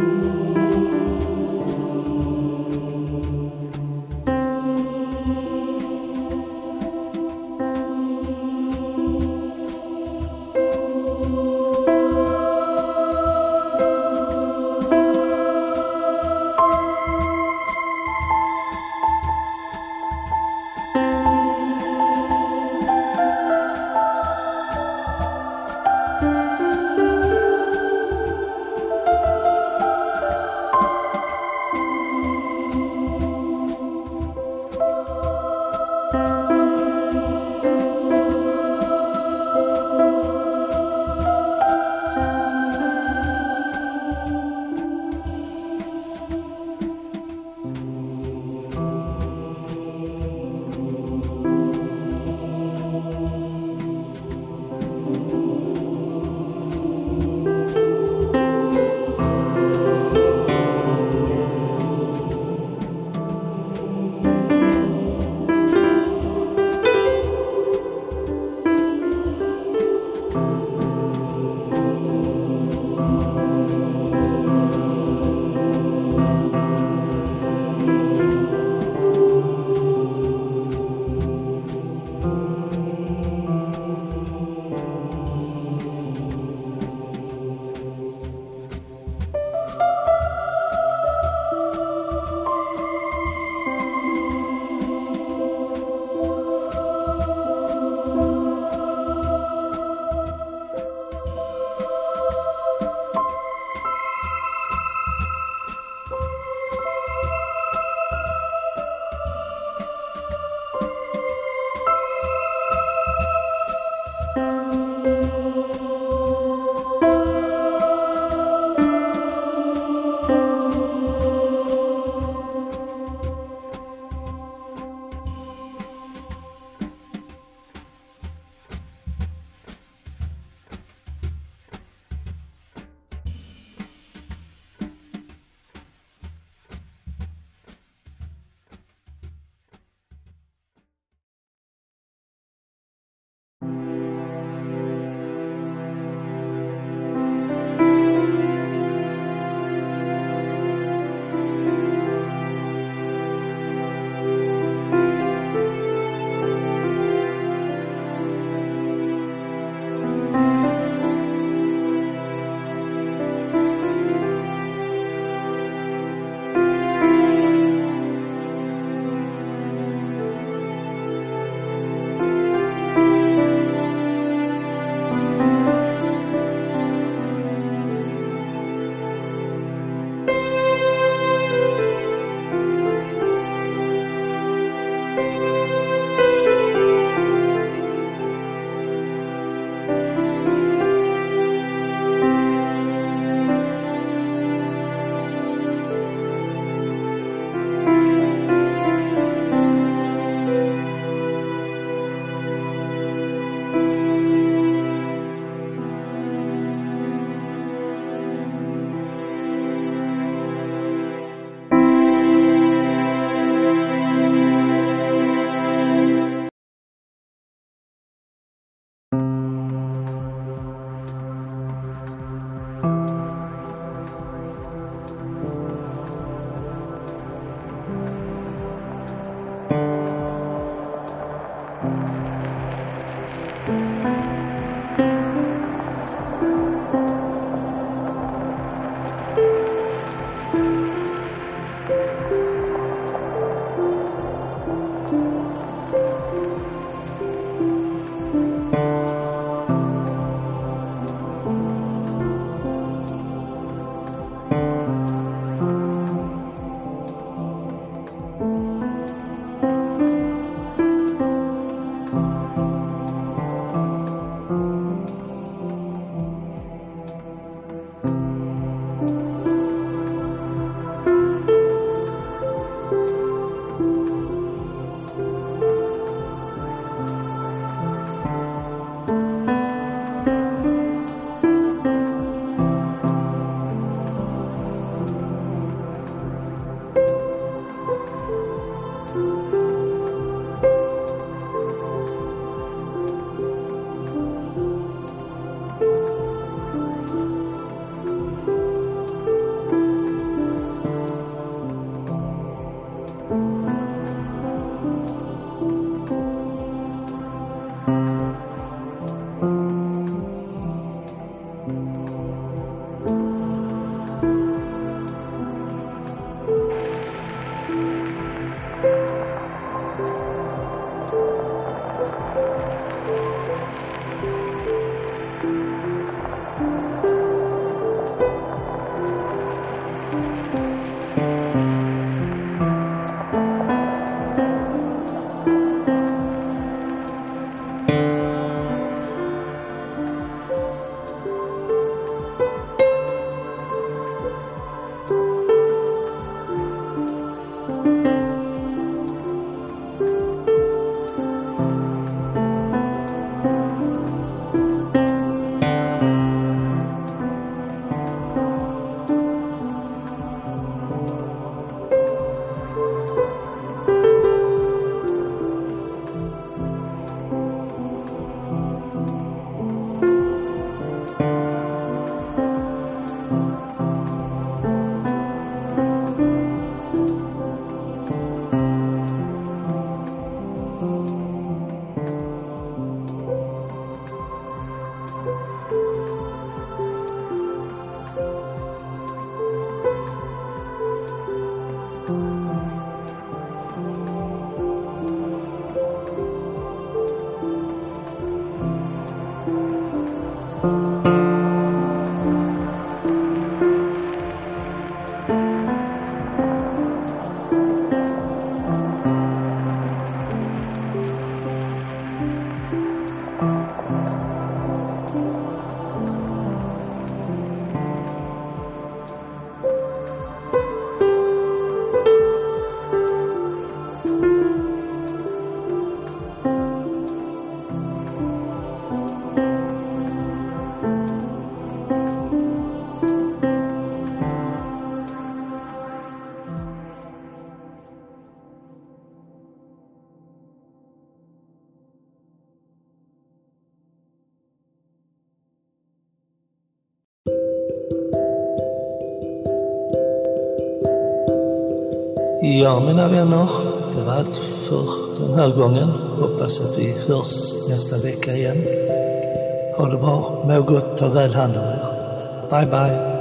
Ooh. Ja, mina vänner, det var allt för den här gången. Hoppas att vi hörs nästa vecka igen. Ha det bra, må gott, ta väl hand om er. Bye, bye.